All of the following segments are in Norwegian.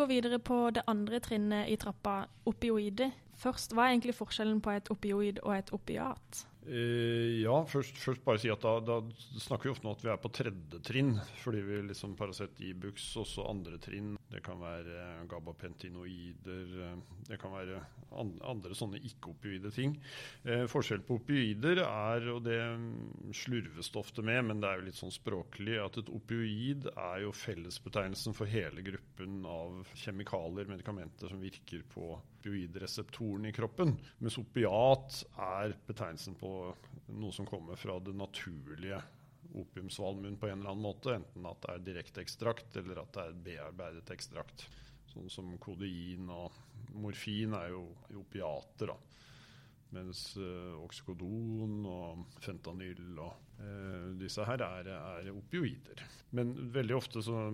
Går videre på det andre trinnet i trappa, opioider. Først, Hva er egentlig forskjellen på et opioid og et opiat? Eh, ja, først, først, bare si at da, da, snakker vi ofte om at vi er på tredje trinn. Fordi vi liksom Paracet Ibux, også andre trinn. Det kan være gabapentinoider. Eh, det kan være andre sånne ikke-opioide ting. Eh, forskjell på opioider er, og det slurves det ofte med, men det er jo litt sånn språklig, at et opioid er jo fellesbetegnelsen for hele gruppen av kjemikalier, medikamenter, som virker på opioidreseptoren i kroppen. Mens opiat er betegnelsen på noe som kommer fra det naturlige opiumsvalmuen på en eller annen måte. Enten at det er direkte ekstrakt, eller at det er bearbeidet ekstrakt. Sånn som kodein og morfin er jo opiater, da. Mens uh, oksykodon og fentanyl og uh, disse her er, er, opioider. Men veldig ofte så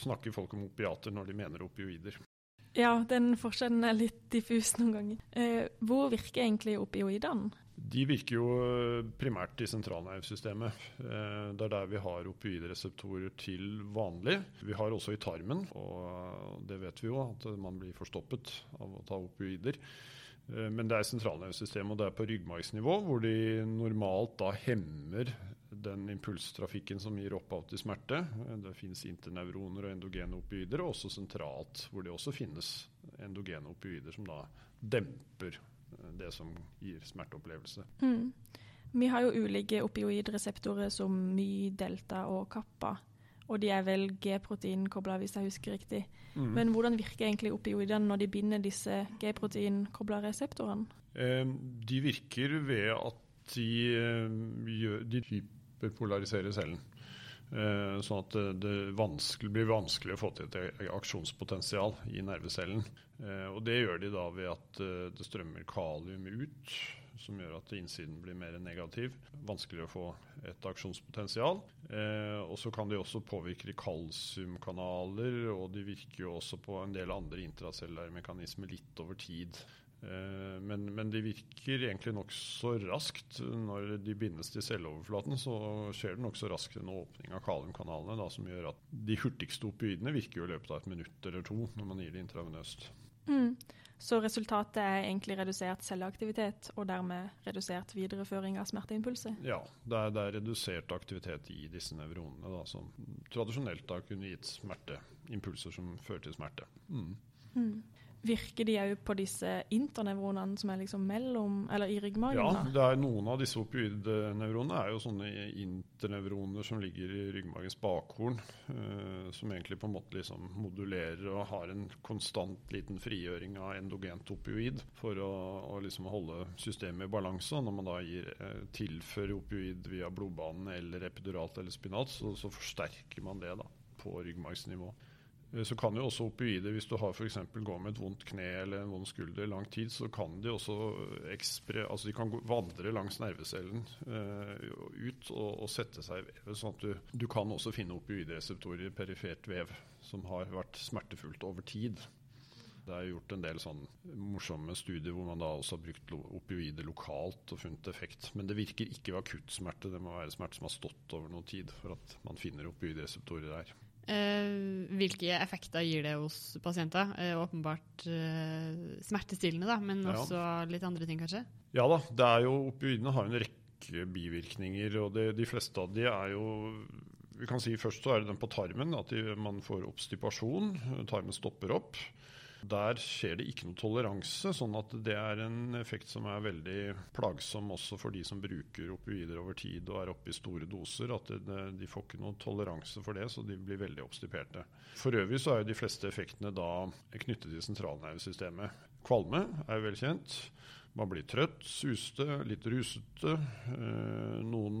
snakker folk om opiater når de mener opioider. Ja, den forskjellen er litt diffus noen ganger. Eh, hvor virker egentlig opioidene? De virker jo eh, primært i sentralnervesystemet. Eh, det er der vi har opioidreseptorer til vanlig. Vi har også i tarmen, og det vet vi jo, at man blir forstoppet av å ta opioider. Eh, men det er sentralnervesystemet, og det er på ryggmargsnivå, hvor de normalt da hemmer den impulstrafikken som gir opphav til smerte. Det finnes interneuroner og endogene opioider, og også sentralt, hvor det også finnes endogene opioider som da demper det som gir smerteopplevelse. Mm. Vi har jo ulike opioidreseptorer som My, delta og kappa. Og de er vel G-protein kobla, hvis jeg husker riktig. Mm. Men hvordan virker egentlig opioidene når de binder disse G-protein kobla reseptorene? Eh, de virker ved at de, eh, gjør, de hyperpolariserer cellen. Eh, sånn at det, det vanskelig, blir vanskelig å få til et aksjonspotensial i nervecellen. Eh, og det gjør de da ved at eh, det strømmer kalium ut, som gjør at innsiden blir mer negativ. Vanskelig å få et aksjonspotensial. Eh, og så kan de også påvirke kalsiumkanaler, og de virker jo også på en del andre intracellulære mekanismer litt over tid. Eh, men, men, de virker egentlig nokså raskt. Når de bindes til celleoverflaten, så skjer det nokså raskt en åpning av kaliumkanalene, da, som gjør at de hurtigste opioidene virker jo i løpet av et minutt eller to når man gir det intravenøst. Mm. Så resultatet er egentlig redusert celleaktivitet, og dermed redusert videreføring av smerteimpulser? Ja, det er, det er redusert aktivitet i disse nevronene, da, som tradisjonelt da kunne gitt smerteimpulser som fører til smerte. Mm. Mm. Virker de òg på disse internevronene som er liksom mellom, eller i ryggmargen? Ja, det er noen av disse opioidnevronene er jo sånne internevroner som ligger i ryggmargens bakhorn. Uh, som egentlig på en måte liksom modulerer og har en konstant liten frigjøring av endogent opioid for å, å liksom holde systemet i balanse. Når man da gir, uh, tilfører opioid via blodbanen eller epiduralt eller spinat, så, så forsterker man det da på ryggmargsnivå. Eh, så kan jo også opioider, hvis du har f.eks. går med et vondt kne eller en vond skulder i lang tid, så kan de også ekspre, altså de kan vandre langs nervecellen uh, ut og, og, sette seg i vevet. sånn at du, du kan også finne opioidreseptorer i perifert vev som har vært smertefullt over tid. Det er gjort en del sånn morsomme studier hvor man da også har brukt opioider lokalt og funnet effekt. Men det virker ikke ved akuttsmerte. Det må være smerte som har stått over noe tid for at man finner opioidreseptorer der. Uh, hvilke effekter gir det hos pasienter? Uh, åpenbart uh, smertestillende, da, men også litt andre ting, kanskje? Ja da. det er jo, Opioidene har en rekke bivirkninger, og det, de fleste av de er jo vi kan si Først så er det den på tarmen, at de, man får oppstipasjon. Tarmen stopper opp. Der skjer det ikke noe toleranse, sånn at det er en effekt som er veldig plagsom også for de som bruker opioider over tid og er oppe i store doser. At det, de får ikke noe toleranse for det, så de blir veldig oppstiperte. For øvrig så er jo de fleste effektene da knyttet til sentralnervesystemet. Kvalme er jo velkjent. Man blir trøtt, suste, litt rusete. Eh, noen,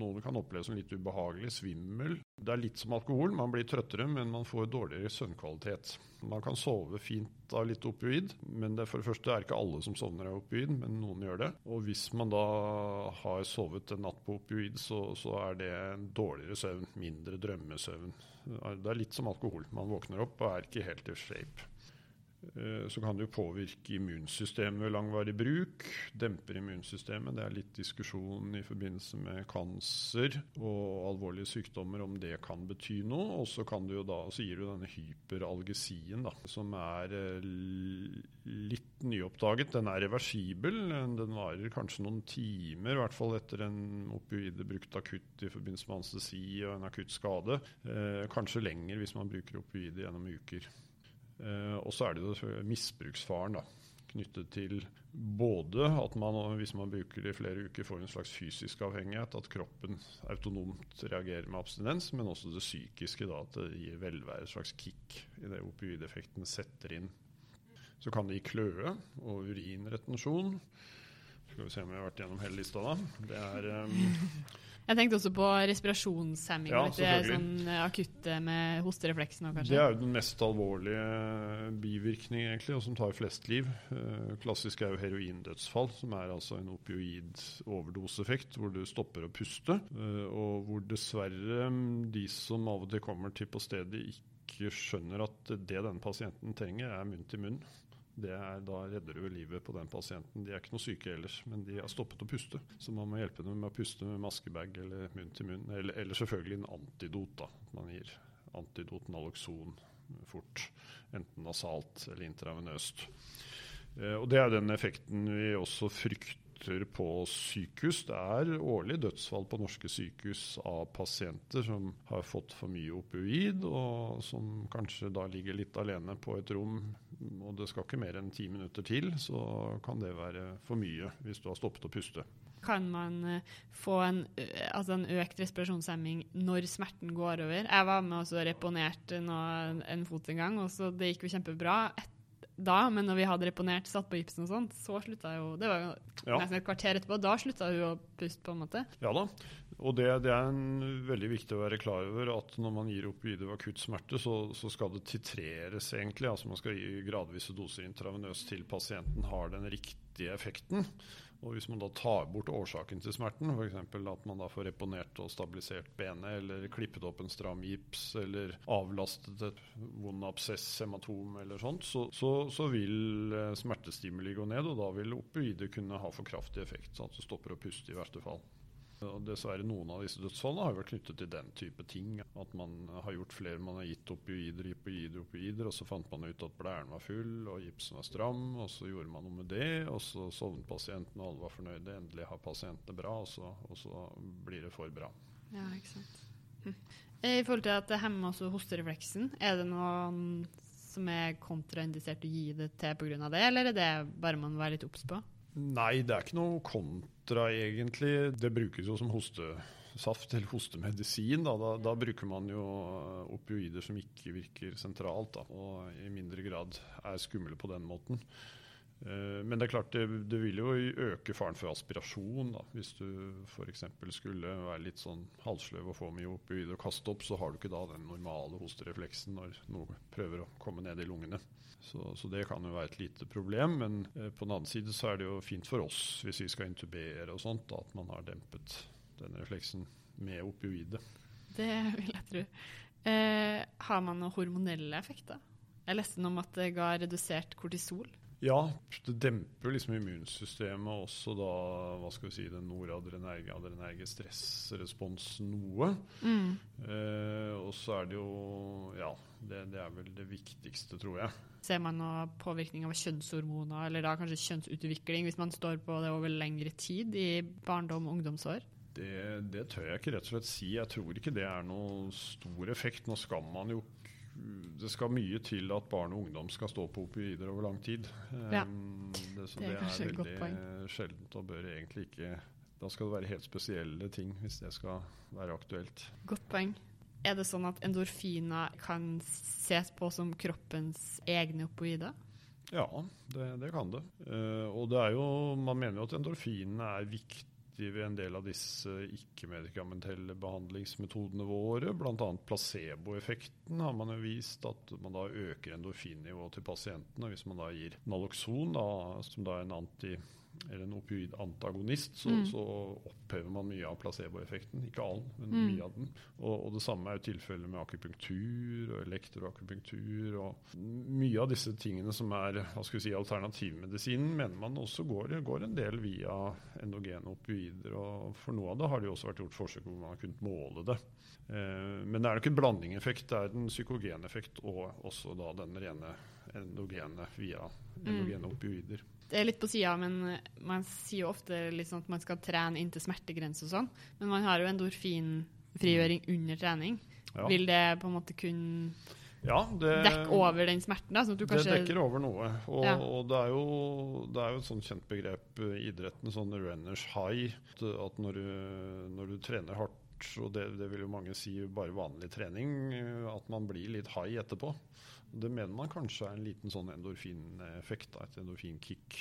noen, kan oppleve som litt ubehagelig, svimmel. Det er litt som alkohol, man blir trøttere, men man får dårligere søvnkvalitet. Man kan sove fint av litt opioid, men det, for det første er ikke alle som sovner av opioid, men noen gjør det. Og hvis man da har sovet en natt på opioid, så, så er det en dårligere søvn, mindre drømmesøvn. Det er litt som alkohol. Man våkner opp og er ikke helt i shape. Eh, så kan det jo påvirke immunsystemet ved langvarig bruk. Demper immunsystemet. Det er litt diskusjon i forbindelse med kancer og alvorlige sykdommer om det kan bety noe. Og så gir du denne hyperalgesien, da, som er eh, litt nyoppdaget. Den er reversibel. Den varer kanskje noen timer, i hvert fall etter en opioide brukt akutt i forbindelse med anestesi og en akutt skade. Eh, kanskje lenger hvis man bruker opioide gjennom uker. Eh, og så er det jo misbruksfaren da, knyttet til både at man hvis man bruker det i flere uker, får en slags fysisk avhengighet, at kroppen autonomt reagerer med abstinens, men også det psykiske, da, at det gir velvære, et slags kick i det opioideffekten setter inn. Så kan det gi kløe og urinretensjon. Skal vi se om vi har vært gjennom hele lista, da. Det er um, Jeg tenkte også på respirasjonshemming. Ja, litt sånn eh, akutte med hosterefleksen. Kanskje. Det er jo den mest alvorlige bivirkningen, egentlig, og som tar flest liv. Eh, klassisk er jo heroindødsfall, som er altså en opioid-overdoseeffekt, hvor du stopper å puste. Eh, og hvor dessverre mm, de som av og til kommer til på stedet, ikke skjønner at det denne pasienten trenger, er munn til munn er, da redder du livet på den pasienten. De er ikke noe syke ellers, men de har stoppet å puste. Så man må hjelpe dem med å puste med maskebag eller munn til munn. Eller, eller selvfølgelig en antidot. da. Man gir antidot Naloxon fort. Enten nasalt eller intravenøst. Eh, og Det er den effekten vi også frykter på sykehus. Det er årlig dødsfall på norske sykehus av pasienter som har fått for mye opioid, og som kanskje da ligger litt alene på et rom og det skal ikke mer enn ti minutter til, så kan det være for mye hvis du har stoppet å puste. Kan man eh, få en, altså en økt respirasjonshemming når smerten går over? Jeg var med og reponerte en fot en gang, og det gikk jo kjempebra da, men når vi hadde reponert, satt på gipsen og sånt, så slutta jo Det var jo ja. nesten et kvarter etterpå. Da slutta hun å puste, på en måte. Ja da. Og det, det, er en, veldig viktig å være klar over at når man gir opioider ved akutt smerte, så, så, skal det titreres, egentlig. Altså man skal gi gradvise doser intravenøst til pasienten har den riktige effekten. Og hvis man da tar bort årsaken til smerten, f.eks. at man da får reponert og stabilisert benet, eller klippet opp en stram gips, eller avlastet et vond absess, hematom eller sånt, så, så, så, vil eh, smertestimuli gå ned, og da vil opioider kunne ha for kraftig effekt. sånn at du stopper å puste i verste fall. Og dessverre Noen av disse dødsfallene har vært knyttet til den type ting. At man har gjort flere, man har gitt opioider, opioider, opioider, og så fant man ut at blæren var full og gipsen var stram, og så gjorde man noe med det, og så sovnet pasienten, og alle var fornøyde. Endelig har pasientene bra, og så, og så blir det for bra. Ja, ikke sant. Hm. I forhold til at det hemmer også hosterefleksen, er det noen som er kontraindisert å gi det til pga. det, eller er det bare man må være litt obs på? Nei, det er ikke noe kontra, egentlig. Det brukes jo som hostesaft eller hostemedisin. Da. Da, da. bruker man jo opioider som ikke virker sentralt, da, og i mindre grad er skumle på den måten. Eh, men det er klart det, det, vil jo øke faren for aspirasjon. Da. Hvis du f.eks. skulle være litt sånn halvsløv og få mye opioider og kaste opp, så har du ikke da den normale hosterefleksen når noe prøver å komme ned i lungene. Så, så det kan jo være et lite problem. Men eh, på den annen side så er det jo fint for oss hvis vi skal intubere og sånt, da, at man har dempet den refleksen med opioidet. Det vil jeg tro. Eh, har man noen hormonelle effekter? Jeg leste noe om at det ga redusert kortisol. Ja, det demper liksom immunsystemet også da hva skal vi si, den noradrenerge adrenerge stressresponsen noe. Mm. Eh, og så er det jo Ja, det, det, er vel det viktigste, tror jeg. Ser man noe påvirkning av kjønnshormoner, eller da kanskje kjønnsutvikling, hvis man står på det over lengre tid i barndom og ungdomsår? Det, det, tør jeg ikke rett og slett si. Jeg tror ikke det er noen stor effekt. Nå skal man jo det skal mye til at barn og ungdom skal stå på opioider over lang tid. Ja. Um, det, så det, det er, er veldig sjeldent og bør egentlig ikke Da skal det være helt spesielle ting hvis det skal være aktuelt. Godt poeng. Er det sånn at endorfiner kan ses på som kroppens egne opioider? Ja, det, det kan det. Uh, og det er jo, man mener jo at endorfinene er viktige ved en del av disse ikke-medikamentelle behandlingsmetodene våre. Bl.a. placeboeffekten har man jo vist at man da øker endorfinnivået til pasientene hvis man da gir Naloxon, da, som da er en anti eller en opioidantagonist, så, Mm. så opphever man mye av placeboeffekten. Ikke all, men Mm. mye av den. Og, og det samme er jo tilfellet med akupunktur og elektroakupunktur. Og mye av disse tingene som er hva skal vi si, alternativmedisinen, mener man også går, går en del via endogene opioider. Og for noe av det har det jo også vært gjort forsøk hvor man har kunnet måle det. Eh, men det er nok en blandingeffekt. Det er en psykogeneffekt og også da den rene endogene via endogene opioider. Det er litt på sida, men man sier jo ofte sånn at man skal trene inntil smertegrense og sånn. Men man har jo endorfinfrigjøring under trening. Ja. Vil det på en måte kunne Ja, det, dekke over den smerten? da, sånn. Det dekker over noe. Og, Ja. og det, er jo, det er jo et sånt kjent begrep i idretten, sånn runners high. At når, du, når du trener hardt, og det, det vil jo mange si bare vanlig trening, at man blir litt high etterpå. Det mener man kanskje er en liten sånn endorfineffekt, et endorfinkick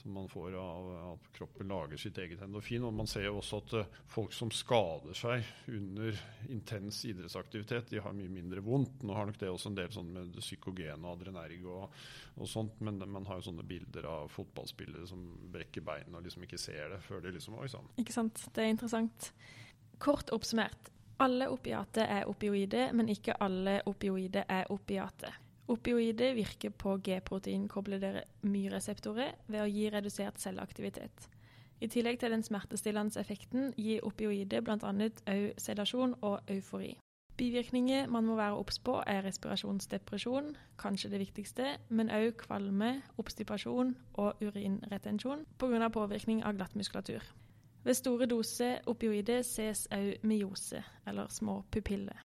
som man får av at kroppen lager sitt eget endorfin. Og man ser jo også at eh, folk som skader seg under intens idrettsaktivitet, de har mye mindre vondt. Nå har nok det også en del sånn med psykogen og adrenerg og, og sånt, men man har jo sånne bilder av fotballspillere som brekker beina og liksom ikke ser det før de liksom Oi sann. Ikke sant? Det er interessant. Kort oppsummert. Alle opiater er opioider, men ikke alle opioider er opiater. Opioider virker på G-proteinkoblede myreseptorer ved å gi redusert celleaktivitet. I tillegg til den smertestillende effekten gir opioider bl.a. òg sedasjon og eufori. Bivirkninger man må være obs på, er respirasjonsdepresjon, kanskje det viktigste, men òg kvalme, obstipasjon og urinretensjon pga. påvirkning av glattmuskulatur. Ved store doser opioider ses òg myose, eller små pupiller.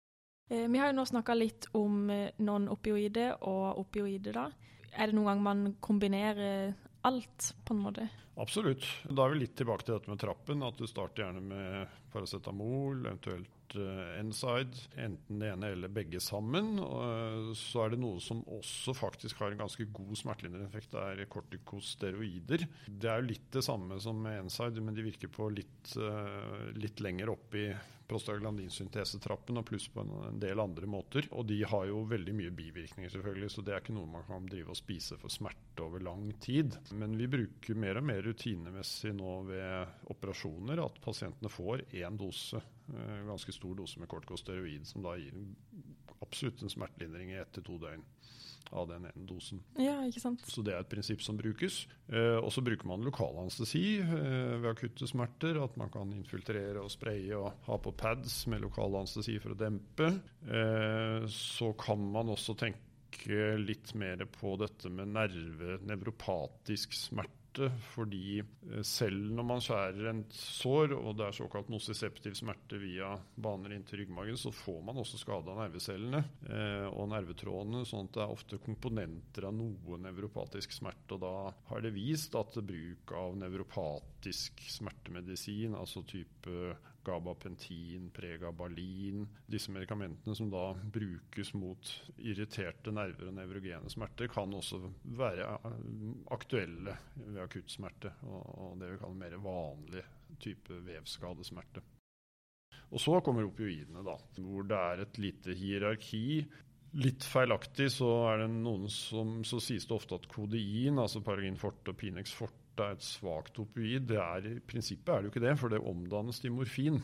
Eh, Vi har jo nå snakka litt om eh, non-opioider og opioide, da. Er det noen gang man kombinerer alt, på en måte? Absolutt. Da er vi litt tilbake til dette med trappen. At du starter gjerne med paracetamol, eventuelt N-side. Enten det ene eller begge sammen. Eh, så er det noe som også faktisk har en ganske god smertelindrende effekt. Det er kortikosteroider. Det er jo litt det samme som med Enside, men de virker på litt, eh, litt lenger opp prostaglandinsyntesetrappen og pluss på en, en del andre måter. Og de har jo veldig mye bivirkninger, selvfølgelig, så det er ikke noe man kan drive og spise for smerte over lang tid. Men vi bruker mer og mer rutinemessig nå ved operasjoner at pasientene får én dose, eh, ganske stor dose med kortkosteroid, som da gir absolutt en smertelindring i ett til to døgn av den ene dosen. Ja, ikke sant? Så det er et prinsipp som brukes. Eh, og så bruker man lokalanestesi eh, ved akutte smerter. At man kan infiltrere og spraye og ha på pads med lokal anestesi for å dempe. Eh, så kan man også tenke litt mer på dette med nerve, nevropatisk smerte. Fordi eh, selv når man skjærer en sår, og det er såkalt nosiseptiv smerte via baner inn til ryggmargen, så får man også skade av nervecellene eh, og nervetrådene. sånn at det er ofte komponenter av noe nevropatisk smerte. og Da har det vist at bruk av nevropatisk smertemedisin, altså type gabapentin, pregabalin, disse medikamentene som da brukes mot irriterte nerver og nevrogene smerter, kan også være eh, aktuelle ved akutt smerte og, det vi kaller mer vanlig type vevskadesmerte. Og så kommer opioidene, da, hvor det er et lite hierarki. Litt feilaktig så er det noen som så sies det ofte at kodein, altså Paragin forte og Pinex forte, er et svakt opioid. Det er, I prinsippet er det jo ikke det, for det omdannes til morfin.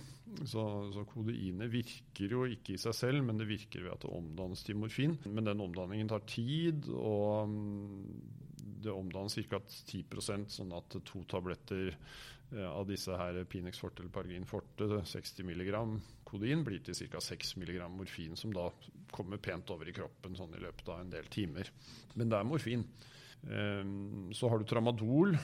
Så, så kodeinet virker jo ikke i seg selv, men det virker ved at det omdannes til morfin. Men den omdanningen tar tid, og mm, det omdannes ca. 10% sånn at to tabletter eh, av disse her Pinex forte eller Paragin forte, 60 mg kodein, blir til ca. 6 mg morfin, som da kommer pent over i kroppen sånn i løpet av en del timer. Men det er morfin. Um, så har du tramadol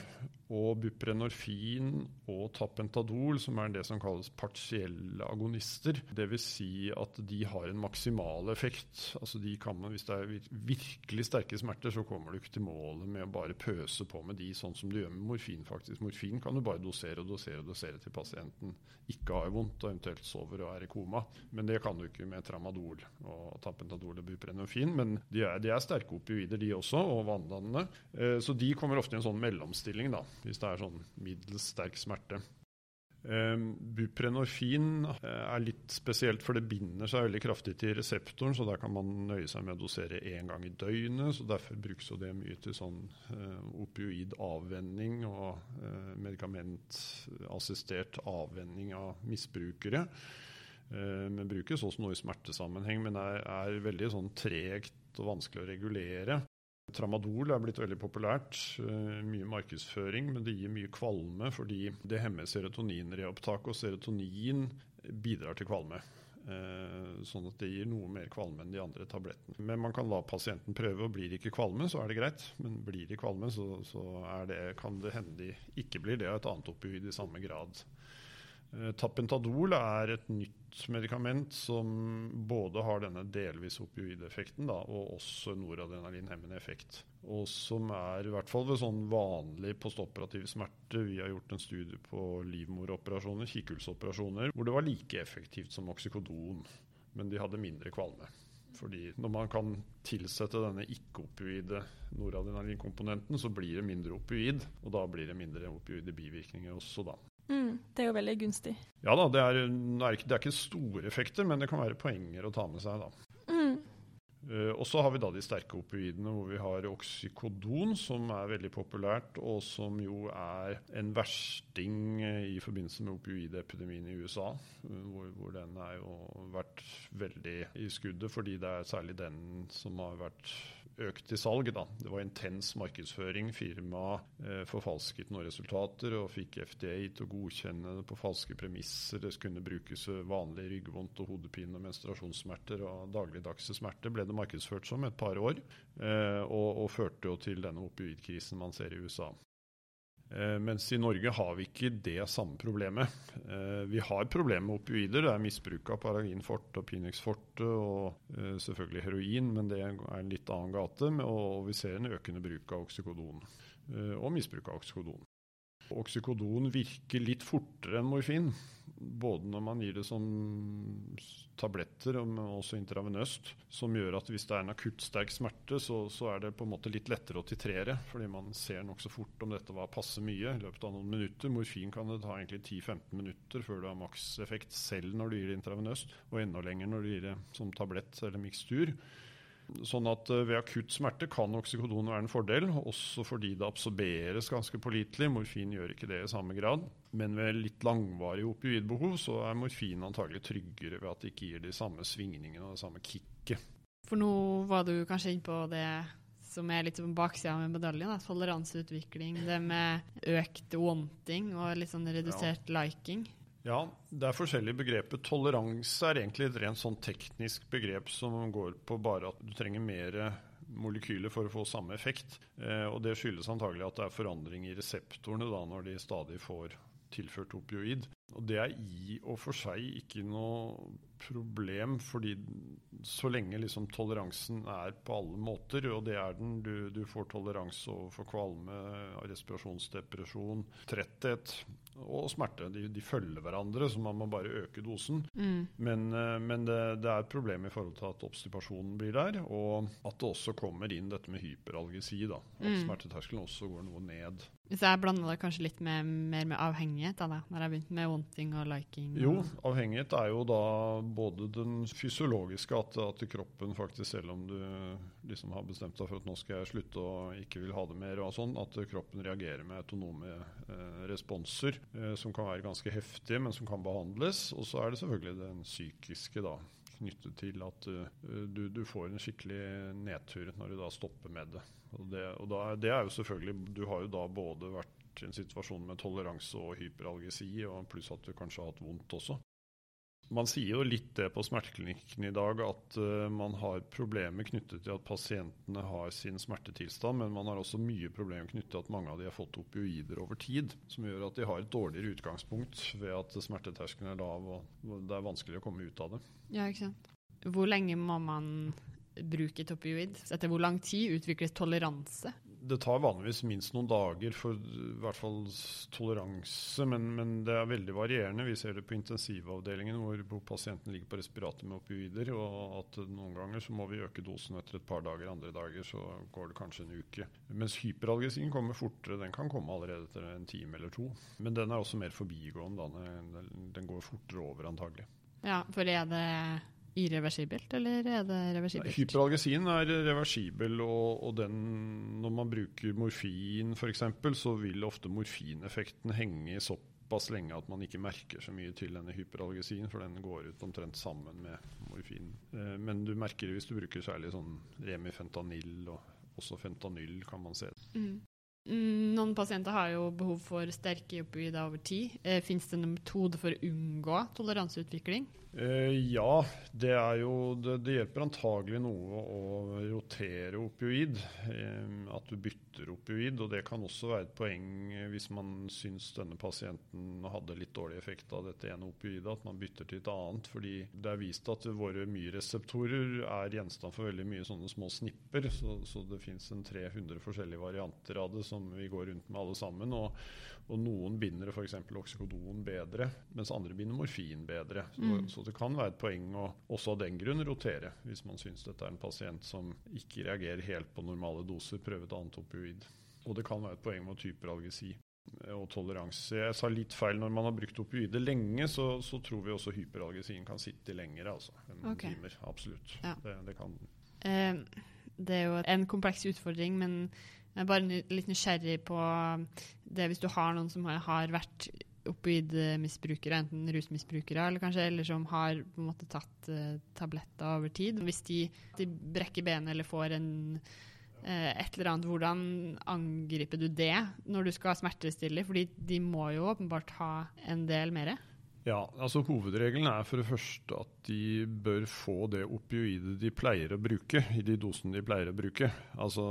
og buprenorfin og tapentadol, som er det som kalles partielle agonister. Dvs. Si at de har en maksimal effekt. Altså de kan man, Hvis det er virkelig sterke smerter, så kommer du ikke til målet med å bare pøse på med de, sånn som du gjør med morfin. faktisk. Morfin kan du bare dosere og dosere og dosere til pasienten ikke har vondt og eventuelt sover og er i koma. Men det kan du ikke med tramadol og tapentadol og buprenorfin. Men de er, de er sterke opioider, de også, og vanndannende. Eh, så de kommer ofte i en sånn mellomstilling, da, hvis det er sånn middels sterk smerte. Eh, buprenorfin eh, er litt spesielt, for det binder seg veldig kraftig til reseptoren, så der kan man nøye seg med å dosere én gang i døgnet. så Derfor brukes det mye til sånn eh, opioid avvenning og eh, medikamentassistert avvenning av misbrukere. Eh, men brukes også noe i smertesammenheng, men er, er veldig sånn tregt og vanskelig å regulere. Tramadol er blitt veldig populært. Uh, mye markedsføring, men det gir mye kvalme fordi det hemmer serotoninreopptaket, og serotonin bidrar til kvalme. Uh, sånn at det gir noe mer kvalme enn de andre tablettene. Men man kan la pasienten prøve, og blir de ikke kvalme, så er det greit. Men blir de kvalme, så, så det, kan det hende de ikke blir det av et annet opioid i samme grad. Uh, Tapentadol er et nytt medikament som både har denne delvis opioideffekten da, og også noradrenalinhemmende effekt. Og som er i hvert fall ved sånn vanlig postoperativ smerte. Vi har gjort en studie på livmoroperasjoner, kikkhullsoperasjoner, hvor det var like effektivt som oksykodon, men de hadde mindre kvalme. Fordi når man kan tilsette denne ikke-opioide noradrenalinkomponenten, så blir det mindre opioid, og da blir det mindre opioide bivirkninger også, da. Mm, det er jo veldig gunstig. Ja da, det er, det er, ikke, det er ikke store effekter, men det kan være poenger å ta med seg. da. Mm. Uh, og så har vi da de sterke opioidene, hvor vi har oksykodon, som er veldig populært, og som jo er en versting i forbindelse med opioidepidemien i USA. Uh, hvor, hvor, den har jo vært veldig i skuddet, fordi det er særlig den som har vært økt i salg. Da. Det var intens markedsføring. Firmaet eh, forfalsket noen resultater og fikk FDA til å godkjenne det på falske premisser. Det kunne brukes vanlig ryggvondt og hodepine og menstruasjonssmerter og dagligdagse smerter ble det markedsført som et par år, eh, og, og førte jo til denne opioidkrisen man ser i USA. Eh, mens i Norge har vi ikke det samme problemet. Eh, vi har problemer med opioider. Det er misbruk av Paragin forte og Pinex forte og eh, selvfølgelig heroin, men det er en litt annen gate. Og vi ser en økende bruk av oksykodon og misbruk av oksykodon. Oksykodon virker litt fortere enn morfin, både når man gir det som tabletter men også intravenøst, som gjør at hvis det er en akutt sterk smerte, så, så, er det på en måte litt lettere å titrere, fordi man ser nokså fort om dette var passe mye i løpet av noen minutter. Morfin kan det ta egentlig 10-15 minutter før du har makseffekt selv når du gir det intravenøst, og enda lenger når du gir det som tablett eller mikstur. Sånn at eh, Ved akutt smerte kan oksykodon være en fordel, også fordi det absorberes ganske pålitelig. Morfin gjør ikke det i samme grad. Men ved litt langvarig opioidbehov så er morfin antagelig tryggere ved at det ikke gir de samme svingningene og det samme kicket. For nå var du kanskje inne på det som er litt som baksida med medaljen. Da. Toleranseutvikling, det med økt wanting og litt sånn redusert ja. liking. Ja, det er forskjellige begreper. Toleranse er egentlig et rent sånn teknisk begrep som går på bare at du trenger mer molekyler for å få samme effekt. Eh, og Det skyldes antagelig at det er forandring i reseptorene da, når de stadig får tilført opioid. Og Det er i og for seg ikke noe problem, fordi så lenge liksom toleransen er på alle måter, og det er den, du, du får toleranse overfor kvalme, respirasjonsdepresjon, tretthet, og smerte. De, de, følger hverandre, så man må bare øke dosen. Mm. Men, eh, men det, det, er et problem i forhold til at obstipasjonen blir der, og at det også kommer inn dette med hyperalgesi. da, At mm. smerteterskelen også går noe ned. Så jeg blander det kanskje litt med, mer med avhengighet, da, når jeg begynte med wanting og liking? Og jo, avhengighet er jo da både den fysiologiske, at, at kroppen faktisk, selv om du liksom har bestemt deg for at nå skal jeg slutte og ikke vil ha det mer, og sånn, at kroppen reagerer med autonome eh, responser eh, som kan være ganske heftige, men som kan behandles. Og så er det selvfølgelig den psykiske, da knyttet til at uh, du, du, får en skikkelig nedtur når du da stopper med det. Og, det, og da, det er jo selvfølgelig Du har jo da både vært i en situasjon med toleranse og hyperalgesi, og pluss at du kanskje har hatt vondt også. Man sier jo litt det på smerteklinikken i dag, at uh, man har problemer knyttet til at pasientene har sin smertetilstand, men man har også mye problemer knyttet til at mange av de har fått opioider over tid, som gjør at de har et dårligere utgangspunkt ved at smerteterskelen er lav og det er vanskelig å komme ut av det. Ja, ikke sant. Hvor lenge må man bruke et opioid? Etter hvor lang tid utvikles toleranse? Det tar vanligvis minst noen dager for i hvert fall toleranse, men, men, det er veldig varierende. Vi ser det på intensivavdelingen hvor, pasienten ligger på respirator med opioider. og at Noen ganger så må vi øke dosen etter et par dager, andre dager så går det kanskje en uke. Mens hyperalgesin kommer fortere. Den kan komme allerede etter en time eller to. Men den er også mer forbigående. Den går fortere over, antagelig. Ja, for er det irreversibelt, eller er det reversibelt? Hyperalgesin er reversibel, og, og den, når man bruker morfin f.eks., så vil ofte morfineffekten henge såpass lenge at man ikke merker så mye til denne hyperalgesin, for den går ut omtrent sammen med morfin. Eh, men du merker det hvis du bruker særlig sånn remifentanyl, og også fentanyl kan man se. Mm. Mm, noen pasienter har jo behov for sterke opioider over tid. Eh, Fins det en metode for å unngå toleranseutvikling? Eh, ja, det, jo, det, det, hjelper antagelig noe å rotere opioid. Eh, at du bytter opioid. Og det kan også være et poeng hvis man syns denne pasienten hadde litt dårlig effekt av dette ene opioidet, at man bytter til et annet. Fordi det er vist at våre mye-reseptorer er gjenstand for veldig mye sånne små snipper. Så, så det fins 300 forskjellige varianter av det som vi går rundt med alle sammen. og og noen binder f.eks. oksykodon bedre, mens andre binder morfin bedre. Så, mm. så, det kan være et poeng å også av den grunn rotere, hvis man syns dette er en pasient som ikke reagerer helt på normale doser, prøve et annet opioid. Og det kan være et poeng med hyperalgesi og toleranse. Jeg sa litt feil. Når man har brukt opioider lenge, så, så tror vi også hyperalgesien kan sitte lenger altså, enn okay. timer. Absolutt. Ja. Det, det, kan eh, det er jo en kompleks utfordring, men jeg er bare litt nysgjerrig på det hvis du har noen som har vært opioidmisbrukere, enten rusmisbrukere eller kanskje eller som har på en måte tatt uh, tabletter over tid. Hvis de, de brekker benet eller får en uh, et eller annet, hvordan angriper du det når du skal ha smertestille? Fordi de må jo åpenbart ha en del mer. Ja, altså Hovedregelen er for det første at de bør få det opioidet de pleier å bruke, i de dosene de pleier å bruke. Altså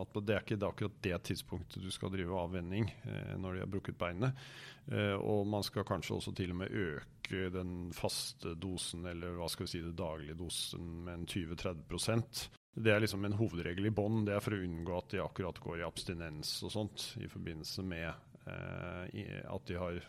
at Det er ikke det akkurat det tidspunktet du skal drive avvenning eh, når de har brukket beinet. Eh, og man skal kanskje også til og med øke den faste dosen, eller hva skal vi si, det daglige dosen med en 20-30 det er liksom en hovedregel i bånn. Det er for å unngå at de akkurat går i abstinens og sånt i forbindelse med at de har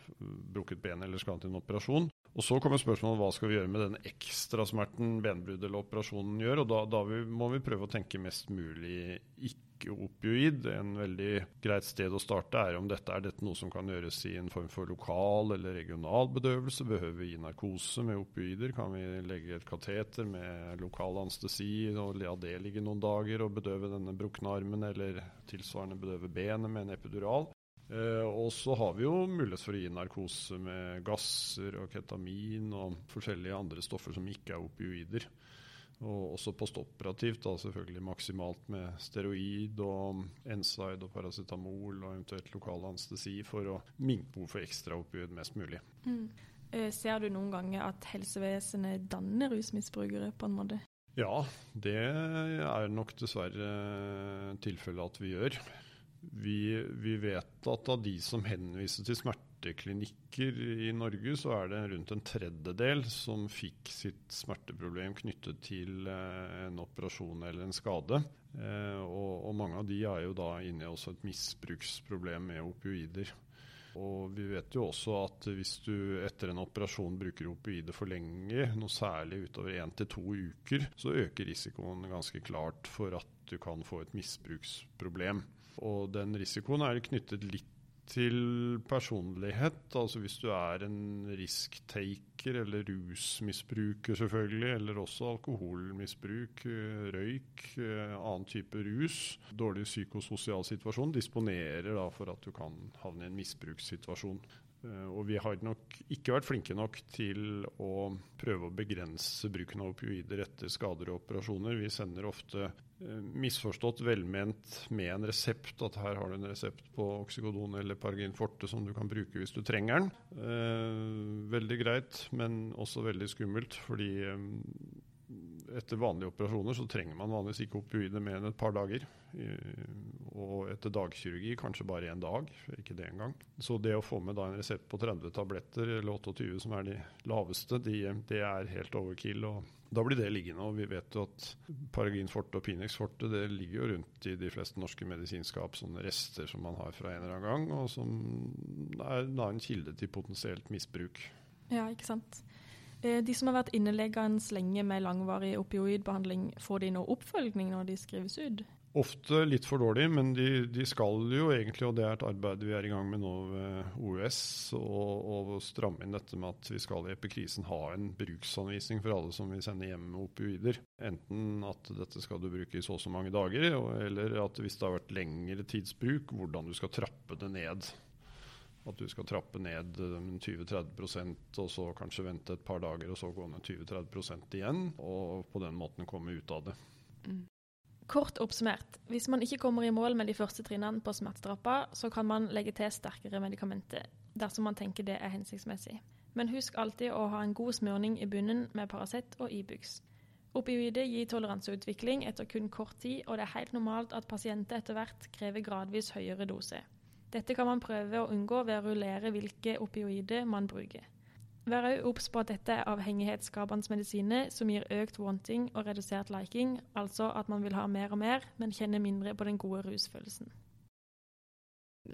brukket ben eller skal til en operasjon. Og Så kommer spørsmålet hva skal vi gjøre med den ekstrasmerten benbruddet eller operasjonen gjør. og Da, da vi, må vi prøve å tenke mest mulig ikke-opioid. En veldig greit sted å starte er om dette er dette noe som kan gjøres i en form for lokal eller regional bedøvelse. Behøver vi gi narkose med opioider? Kan vi legge et kateter med lokal anestesi og la det ligge noen dager og bedøve denne brukne armen, eller tilsvarende bedøve benet med en epidural? Uh, og så har vi jo mulighet for å gi narkose med gasser og ketamin og forskjellige andre stoffer som ikke er opioider. Og også postoperativt, da selvfølgelig maksimalt med steroid og NSAID og paracetamol og eventuelt lokal anestesi for å minke behovet for ekstra opioid mest mulig. Mm. Uh, ser du noen ganger at helsevesenet danner rusmisbrukere på en måte? Ja, det er nok dessverre tilfellet at vi gjør. Vi, vi, vet at av de som henviser til smerteklinikker i Norge, så er det rundt en tredjedel som fikk sitt smerteproblem knyttet til eh, en operasjon eller en skade. Eh, og, og, mange av de er jo da inne i et misbruksproblem med opioider. Og vi vet jo også at hvis du etter en operasjon bruker opioider for lenge, noe særlig utover én til to uker, så øker risikoen ganske klart for at du kan få et misbruksproblem. Og den risikoen er knyttet litt til personlighet. Altså hvis du er en risk-taker eller rusmisbruker selvfølgelig, eller også alkoholmisbruk, eh, røyk, eh, annen type rus, dårlig psykososial situasjon, disponerer da for at du kan havne i en misbrukssituasjon. Eh, og vi har nok ikke vært flinke nok til å prøve å begrense bruken av opioider etter skader og operasjoner. Vi sender ofte Eh, misforstått velment med en resept, at her har du en resept på oksygodon eller Pargin forte som du kan bruke hvis du trenger den. Eh, veldig greit, men også veldig skummelt, fordi etter vanlige operasjoner så trenger man vanligvis ikke opioider mer enn et par dager. Og etter dagkirurgi kanskje bare én dag, ikke det engang. Så det å få med da en resept på 30 tabletter, eller 28 som er de laveste, de, det er helt overkill. og da blir det liggende. og Vi vet jo at Paragin forte og Pinex forte det ligger jo rundt i de fleste norske medisinskap, sånne rester som man har fra en eller annen gang, og som er da en kilde til potensielt misbruk. Ja, ikke sant. Eh, de som har vært inneleggende lenge med langvarig opioidbehandling, får de nå oppfølging når de skrives ut? Ofte litt for dårlig, men de, de, skal jo egentlig, og det er et arbeid vi er i gang med nå ved OUS, å stramme inn dette med at vi skal i epikrisen ha en bruksanvisning for alle som vil sende hjem med opioider. Enten at dette skal du bruke i så og så mange dager, eller at hvis det har vært lengre tidsbruk, hvordan du skal trappe det ned. At du skal trappe ned 20-30 og så kanskje vente et par dager, og så gå ned 20-30 igjen, og på den måten komme ut av det. Mm. Kort oppsummert, hvis man ikke kommer i mål med de første trinnene på smertetrappa, så kan man legge til sterkere medikamenter, dersom man tenker det er hensiktsmessig. Men husk alltid å ha en god smørning i bunnen med Paracet og Ibux. Opioider gir toleranseutvikling etter kun kort tid, og det er helt normalt at pasienter etter hvert krever gradvis høyere dose. Dette kan man prøve å unngå ved å rullere hvilke opioider man bruker. Vær òg obs på at dette er avhengighetsskapende medisiner som gir økt wanting og redusert liking, altså at man vil ha mer og mer, men kjenner mindre på den gode rusfølelsen.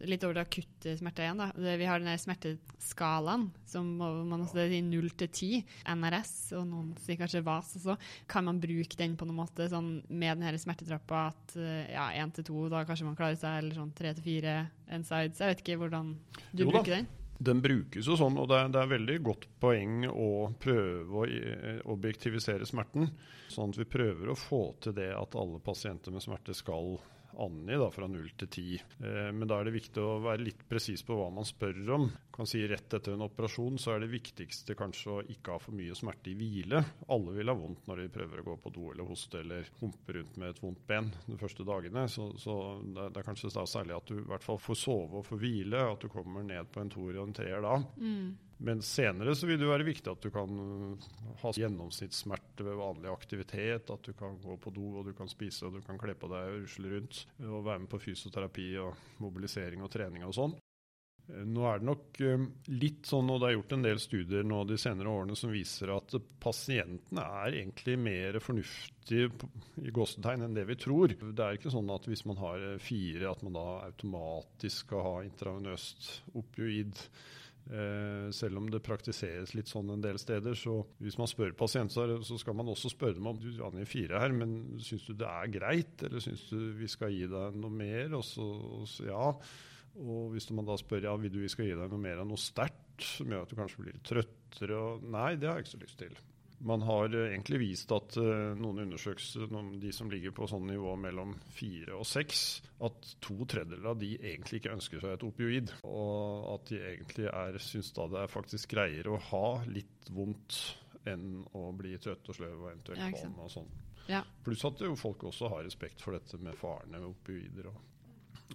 Litt over det akutte smerte igjen. da. Vi har den smerteskalaen som man også sier 0 til 10. NRS, og noen sier kanskje VAS også. Kan man bruke den på noen måte sånn med denne smertetrappa at ja, 1 til 2, da kanskje man klarer seg, eller sånn 3 til 4 insides? Jeg vet ikke hvordan du jo, bruker den. Den brukes jo sånn, og det er, det er veldig godt poeng å prøve å eh, objektivisere smerten. Sånn at vi prøver å få til det at alle pasienter med smerte skal angi da, fra 0 til 10. Eh, men da er det viktig å være litt presis på hva man spør om. Kan si Rett etter en operasjon så er det viktigste kanskje å ikke ha for mye smerte i hvile. Alle vil ha vondt når de prøver å gå på do eller hoste eller humpe rundt med et vondt ben de første dagene. Så, så det, er kanskje særlig at du i hvert fall får sove og får hvile, at du kommer ned på en toer og en treer da. Mm. Men senere så vil det være viktig at du kan uh, ha gjennomsnittssmerte ved vanlig aktivitet. At du kan gå på do og du kan spise og du kan kle på deg og rusle rundt. Og være med på fysioterapi og mobilisering og trening og sånn. Eh, nå er det nok um, litt sånn, og det er gjort en del studier nå de senere årene som viser at pasientene er egentlig mer fornuftige i gåsetegn enn det vi tror. Det er ikke sånn at hvis man har fire, at man da automatisk skal ha intravenøst opioid. Eh, selv om det praktiseres litt sånn en del steder. Så hvis man spør pasienter, så skal man også spørre dem om du angir fire her, men syns du det er greit, eller syns du vi skal gi deg noe mer? Og så, og så ja. Og hvis man da spør ja, vil du vi skal gi deg noe mer enn noe sterkt, som gjør at du kanskje blir trøttere, og nei, det har jeg ikke så lyst til. Man har eh, egentlig vist at uh, noen undersøkelser, de som ligger på sånn nivå mellom fire og seks, at to tredjedeler av de egentlig ikke ønsker seg et opioid. Og at de egentlig er, syns da det er faktisk greiere å ha litt vondt enn å bli trøtt og sløv og eventuelt kvalm og sånn. Ja. Pluss at jo folk også har respekt for dette med farene ved opioider. og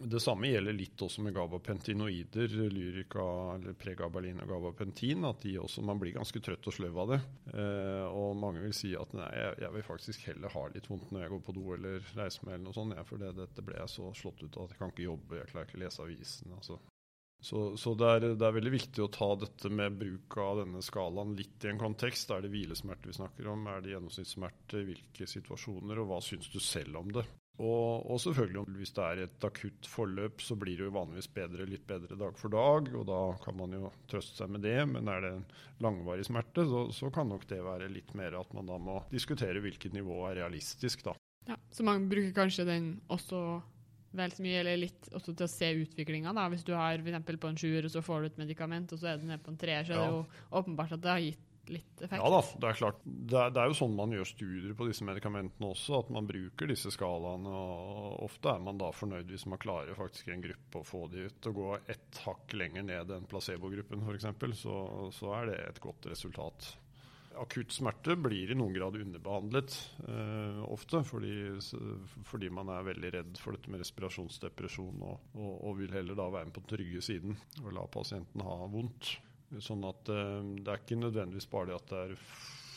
det samme gjelder litt også med gabapentinoider, lyrika eller pregabalin og gabapentin. At også, man blir ganske trøtt og sløv av det. Eh, og mange vil si at nei, jeg, jeg, vil faktisk heller ha litt vondt når jeg går på do eller reiser meg eller noe sånt. Ja, for det, dette ble jeg så slått ut av at jeg kan ikke jobbe, jeg klarer ikke å lese avisen. Altså. Så, så det, er, det, er, veldig viktig å ta dette med bruk av denne skalaen litt i en kontekst. Er det hvilesmerte vi snakker om? Er det gjennomsnittssmerte? Hvilke situasjoner? Og hva syns du selv om det? Og, og, selvfølgelig, hvis det er et akutt forløp, så blir det jo vanligvis bedre, litt bedre dag for dag. Og da kan man jo trøste seg med det. Men er det en langvarig smerte, så, så kan nok det være litt mer at man da må diskutere hvilket nivå er realistisk, da. Ja, Så man bruker kanskje den også vel så mye, eller litt også til å se utviklinga. Hvis du har f.eks. på en sjuer, og så får du et medikament, og så er du nede på en treer, så ja. er det jo åpenbart at det har gitt litt effekt? Ja da, det er klart. Det er, det er, jo sånn man gjør studier på disse medikamentene også, at man bruker disse skalaene. og Ofte er man da fornøyd hvis man klarer faktisk en gruppe å få de ut. Å gå ett hakk lenger ned enn placebogruppen f.eks., så, så er det et godt resultat. Akutt smerte blir i noen grad underbehandlet eh, ofte, fordi, fordi, man er veldig redd for dette med respirasjonsdepresjon og, og, og vil heller da være med på den trygge siden og la pasienten ha vondt. Sånn at uh, det er ikke nødvendigvis bare det at det er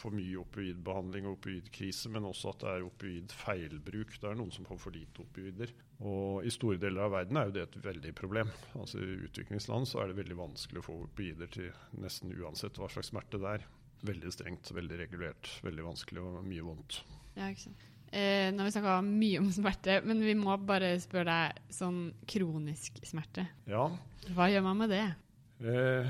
for mye opioidbehandling og opioidkrise, men også at det er opioidfeilbruk. Det er noen som får for lite opioider. Og i store deler av verden er jo det et veldig problem. Altså I utviklingsland så er det veldig vanskelig å få opioider til nesten uansett hva slags smerte det er. Veldig strengt, veldig regulert, veldig vanskelig og mye vondt. Ja, ikke sant. Eh, nå har vi snakka mye om smerte, men vi må bare spørre deg sånn kronisk smerte. Ja. Hva gjør man med det? Eh,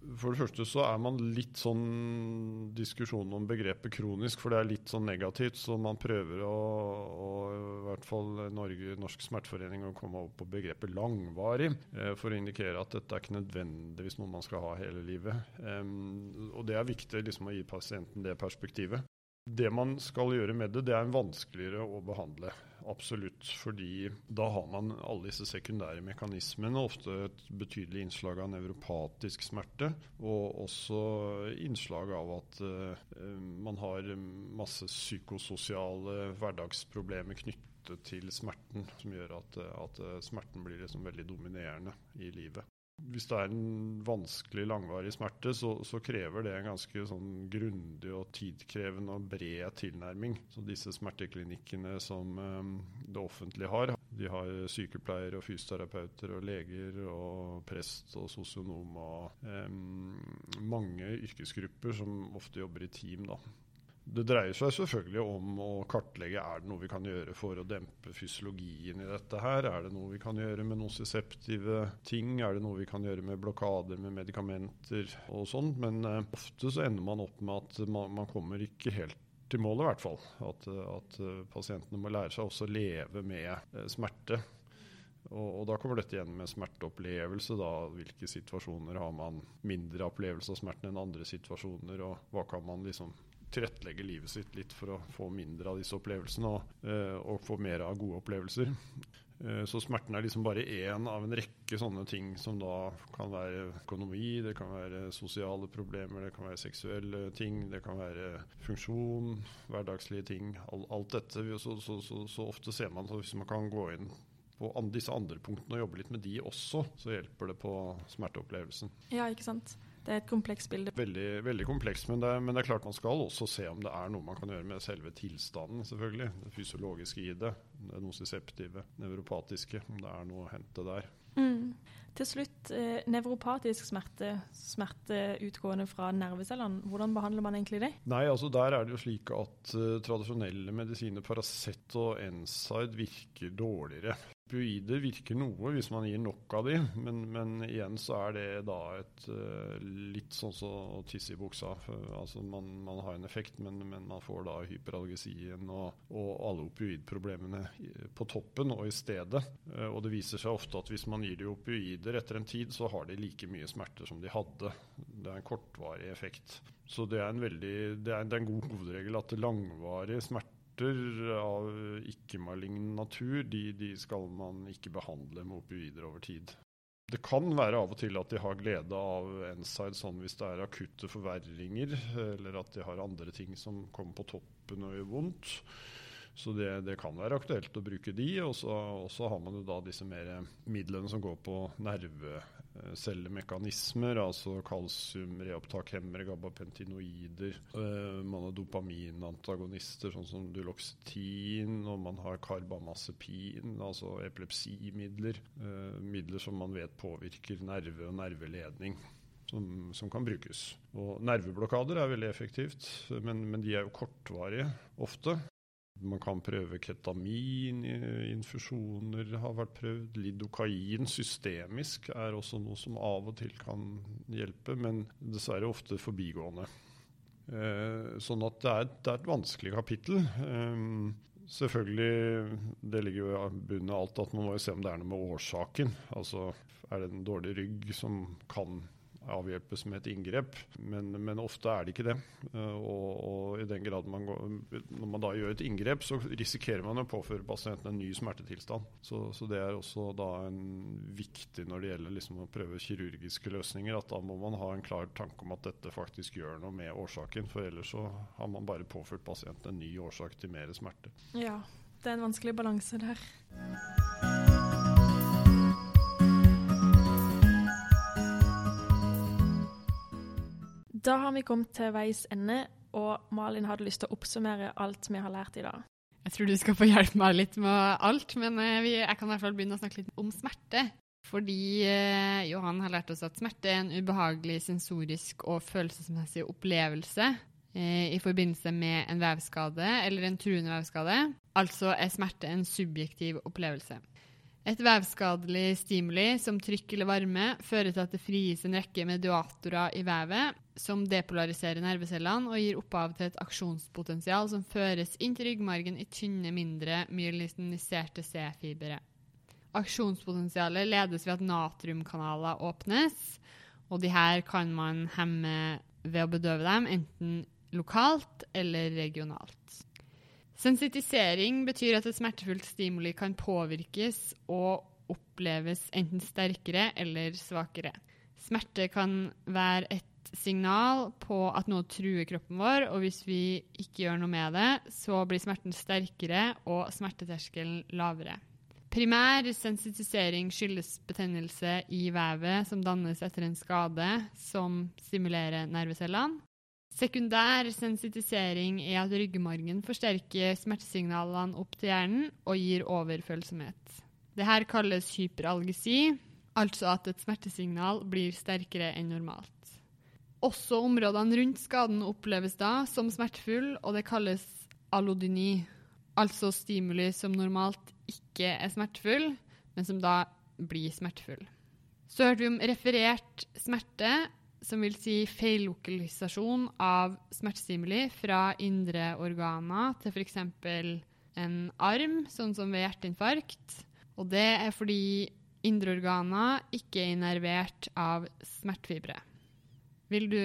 for det første så er man litt sånn diskusjon om begrepet kronisk, for det er litt sånn negativt. Så man prøver å, å i hvert fall Norge, Norsk Smerteforening å komme opp på begrepet langvarig, eh, for å indikere at dette er ikke nødvendigvis noe man skal ha hele livet. Og det er viktig liksom, å gi pasienten det perspektivet. Det man skal gjøre med det, det er vanskeligere å behandle. Absolutt. Fordi da har man alle disse sekundære mekanismene. Ofte et betydelig innslag av nevropatisk smerte. Og også innslag av at uh, man har masse psykososiale hverdagsproblemer knyttet til smerten, som gjør at, at smerten blir liksom veldig dominerende i livet hvis det er en vanskelig, langvarig smerte, så, så krever det en ganske sånn grundig og tidkrevende og bred tilnærming. Så disse smerteklinikkene som um, det offentlige har, de har sykepleiere og fysioterapeuter og leger og prest og sosionom og um, mange yrkesgrupper som ofte jobber i team. da. Det dreier seg selvfølgelig om å kartlegge er det noe vi kan gjøre for å dempe fysiologien i dette her. Er det noe vi kan gjøre med nosiseptive ting? Er det noe vi kan gjøre med blokader med medikamenter og sånn? Men uh, ofte så ender man opp med at man, man kommer ikke helt til målet, i hvert fall. At, at uh, pasientene må lære seg også å leve med uh, smerte. Og, og, da kommer dette igjen med smerteopplevelse. da, Hvilke situasjoner har man mindre opplevelse av smerten enn andre situasjoner? Og hva kan man liksom tilrettelegge livet sitt litt for å få mindre av disse opplevelsene og, eh, og få mer av gode opplevelser. Eh, så smerten er liksom bare én av en rekke sånne ting som da kan være økonomi, det kan være sosiale problemer, det kan være seksuelle ting, det kan være funksjon, hverdagslige ting. alt dette. Så, så, så, så, ofte ser man at hvis man kan gå inn på disse andre punktene og jobbe litt med de også, så hjelper det på smerteopplevelsen. Ja, ikke sant. Det er et komplekst bilde. Veldig, veldig komplekst, men det, men det, er klart man skal også se om det er noe man kan gjøre med selve tilstanden, selvfølgelig. Det fysiologiske i det. Det nosiseptive, nevropatiske, om det er noe å hente der. Mm. Til slutt, eh, nevropatisk smerte, smerte utgående fra nervecellene. Hvordan behandler man egentlig det? Nei, altså Der er det jo slik at uh, tradisjonelle medisiner, Paracet og Enside, virker dårligere opioider virker noe hvis man gir nok av de, men, men igjen så er det da et uh, litt sånn som så å tisse i buksa. Altså man, man, har en effekt, men, men, man får da hyperalgesien og, og alle opioidproblemene på toppen og i stedet. Uh, og det viser seg ofte at hvis man gir de opioider etter en tid, så har de like mye smerter som de hadde. Det er en kortvarig effekt. Så det er en, veldig, det er, det er en god hovedregel at langvarig smerte smerter av ikke-malign natur, de, de, skal man ikke behandle med opioider over tid. Det kan være av og til at de har glede av Enside sånn hvis det er akutte forverringer, eller at de har andre ting som kommer på toppen og gjør vondt. Så det, det, kan være aktuelt å bruke de. Og så har man jo da disse mer midlene som går på nervecellemekanismer, altså kalsiumreopptakhemmere, gabapentinoider. Uh, man har dopaminantagonister, sånn som duloxetin, og man har karbamazepin, altså epilepsimidler. Uh, midler som man vet påvirker nerve og nerveledning. Som, som, kan brukes. Og Nerveblokader er veldig effektivt, men, men de er jo kortvarige ofte. Man kan prøve ketamin, infusjoner har vært prøvd. Lidokain systemisk er også noe som av og til kan hjelpe, men dessverre ofte forbigående. Eh, sånn at det er, det er, et vanskelig kapittel. Eh, selvfølgelig, det ligger jo i bunnen av alt at man må jo se om det er noe med årsaken. Altså er det en dårlig rygg som kan avhjelpes med et inngrep, men, men, ofte er det ikke det. Eh, og, og i den grad man går, Når man da gjør et inngrep, så risikerer man å påføre pasienten en ny smertetilstand. Så, så det er også da en viktig når det gjelder liksom å prøve kirurgiske løsninger, at da må man ha en klar tanke om at dette faktisk gjør noe med årsaken. For ellers så har man bare påført pasienten en ny årsak til mer smerte. Ja, det er en vanskelig balanse der. Da har vi kommet til veis ende. og Malin hadde lyst til å oppsummere alt vi har lært i dag. Jeg tror du skal få hjelpe meg litt med alt, men eh, jeg kan i hvert fall begynne å snakke litt om smerte. Fordi eh, Johan har lært oss at smerte er en ubehagelig sensorisk og følelsesmessig opplevelse eh, i forbindelse med en vevskade eller en truende vevskade. Altså er smerte en subjektiv opplevelse. Et vevskadelig stimuli som trykk eller varme fører til at det frigis en rekke mediatorer i vevet som depolariserer nervecellene og gir opphav til et aksjonspotensial som føres inn til ryggmargen i tynne, mindre myeliniserte C-fibre. Aksjonspotensialet ledes ved at natriumkanaler åpnes, og de her kan man hemme ved å bedøve dem, enten lokalt eller regionalt. Sensitisering betyr at et smertefullt stimuli kan påvirkes og oppleves enten sterkere eller svakere. Smerte kan være et signal på at noe truer kroppen vår, og hvis vi ikke gjør noe med det, så blir smerten sterkere og smerteterskelen lavere. Primær sensitisering skyldes betennelse i vevet som dannes etter en skade som stimulerer nervecellene. Sekundær sensitisering er at ryggmargen forsterker smertesignalene opp til hjernen og gir overfølsomhet. Dette kalles hyperalgesi, altså at et smertesignal blir sterkere enn normalt. Også områdene rundt skaden oppleves da som smertefull, og det kalles allodyni, altså stimuli som normalt ikke er smertefull, men som da blir smertefull. Så hørte vi om referert smerte, som vil si feillokalisasjon av smertestimuli fra indre organer til f.eks. en arm, sånn som ved hjerteinfarkt. Og det er fordi indre organer ikke er innervert av smertefibre. Vil du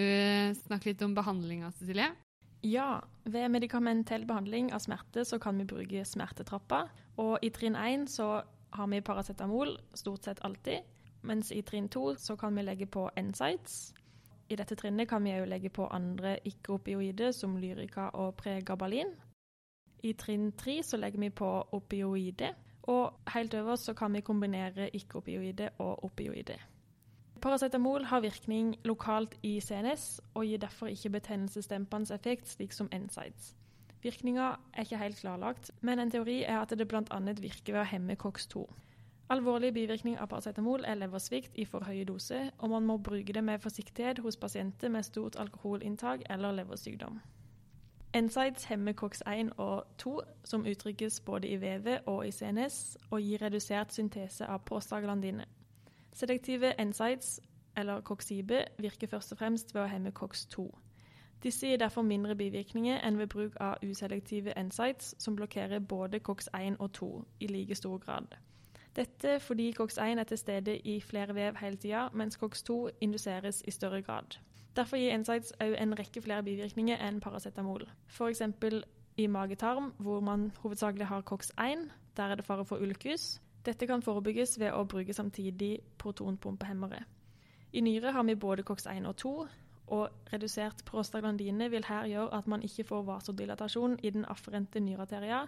snakke litt om behandlinga, Cecilie? Ja, ved medikamentell behandling av smerte så kan vi bruke smertetrappa. Og i trinn 1 så har vi paracetamol stort sett alltid. Mens i trinn 2 så kan vi legge på N-sites. i dette trinnet kan vi òg legge på andre ikke-opioider som Lyrica og pregabalin. I trinn tre så legger vi på opioider, og helt øverst så kan vi kombinere ikke-opioider og opioider. Paracetamol har virkning lokalt i CNS og gir derfor ikke betennelsesdempende effekt, slik som NSIDES. Virkninga er ikke helt klarlagt, men en teori er at det bl.a. virker ved å hemme COX-2. Alvorlig bivirkning av paracetamol er leversvikt i for høye doser, og man må bruke det med forsiktighet hos pasienter med stort alkoholinntak eller leversykdom. NSIDES hemmer COX-1 og 2, som uttrykkes både i vevet og i CNS, og gir redusert syntese av prostaglandine. Selektive NSIDES, eller COX-IBE, virker først og fremst ved å hemme COX-2. Disse gir derfor mindre bivirkninger enn ved bruk av uselektive NSIDES, som blokkerer både COX-1 og 2 i like stor grad. Dette fordi COX-1 er til stede i flere vev hele tida, mens COX-2 induseres i større grad. Derfor gir NSIDES òg en rekke flere bivirkninger enn paracetamol. F.eks. i magetarm, hvor man hovedsakelig har COX-1. Der er det fare for ulkus. Dette kan forebygges ved å bruke samtidig protonpumpehemmere. I nyre har vi både COX-1 og 2, og redusert prostaglandine vil her gjøre at man ikke får vasodilatasjon i den afferente nyrearteria,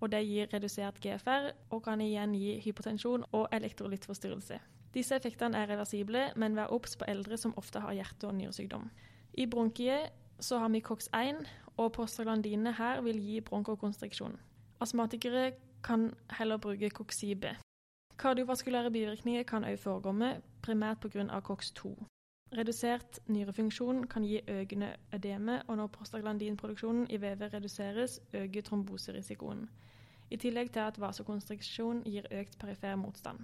og det gir redusert GFR og kan igjen gi hypotensjon og elektrolyttforstyrrelse. Disse effektene er reversible, men vær obs på eldre som ofte har hjerte- og nyresykdom. I bronkiet så har vi COX-1, og prostaglandine her vil gi bronkokonstriksjon. Astmatikere kan heller bruke COX-IB. Kardiovaskulære bivirkninger kan også forekomme, primært pga. COX-2. Redusert nyrefunksjon kan gi økende ødeme, og når prostaglandinproduksjonen i vevet reduseres, øker tromboserisikoen. I tillegg til at vasokonstriksjon gir økt perifer motstand.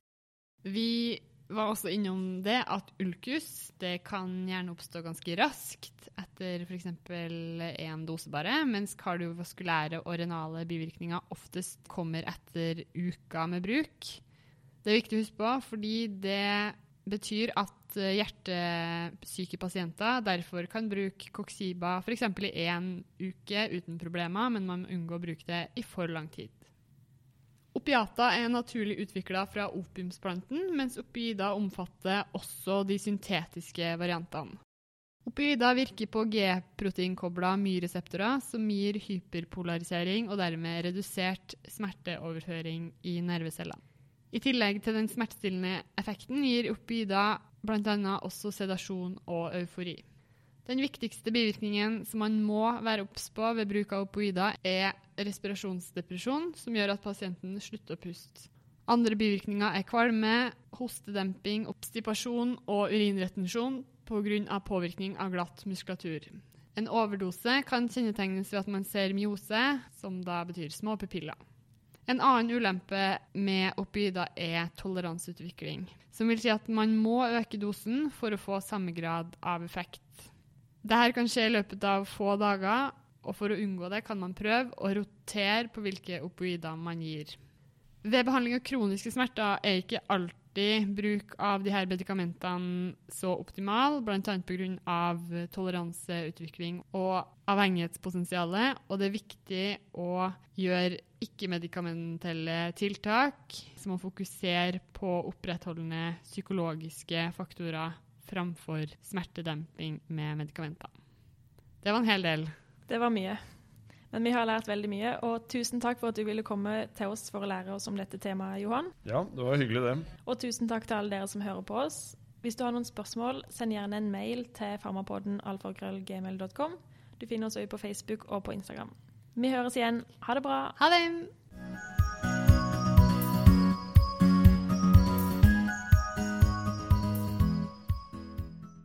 Vi var også innom det at ulkus det kan gjerne oppstå ganske raskt etter f.eks. én dose bare, mens kardiovaskulære og renale bivirkninger oftest kommer etter uka med bruk. Det er viktig å huske på, fordi det betyr at eh, hjertesyke pasienter derfor kan bruke Coxiba f.eks. i én uke uten problemer, men man må unngå å bruke det i for lang tid. Opiater er naturlig utvikla fra opiumsplanten, mens opioider omfatter også de syntetiske variantene. Opioider virker på G-proteinkobla myreseptorer, som gir hyperpolarisering og dermed redusert smerteoverføring i nervecellene. I tillegg til den smertestillende effekten gir opioider bl.a. også sedasjon og eufori. Den viktigste bivirkningen som man må være obs på ved bruk av opoider, er respirasjonsdepresjon, som gjør at pasienten slutter å puste. Andre bivirkninger er kvalme, hostedemping, obstipasjon og urinretensjon pga. påvirkning av glatt muskulatur. En overdose kan kjennetegnes ved at man ser myose, som da betyr små pupiller. En annen ulempe med opioider er toleranseutvikling, som vil si at man må øke dosen for å få samme grad av effekt. Dette kan skje i løpet av få dager, og for å unngå det kan man prøve å rotere på hvilke opioider man gir. Ved behandling av kroniske smerter er ikke alltid bruk av disse medikamentene så optimal, bl.a. pga. toleranseutvikling og avhengighetspotensialet, og det er viktig å gjøre ikke-medikamentelle tiltak som å fokusere på opprettholdende psykologiske faktorer framfor smertedemping med medikamenter. Det var en hel del. Det var mye. Men vi har lært veldig mye, og tusen takk for at du ville komme til oss for å lære oss om dette temaet, Johan. Ja, det var hyggelig, det. Og tusen takk til alle dere som hører på oss. Hvis du har noen spørsmål, send gjerne en mail til farmapodden alfakrøllgmail.com. Du finner oss også på Facebook og på Instagram. Vi høres igjen. Ha det bra. Ha det!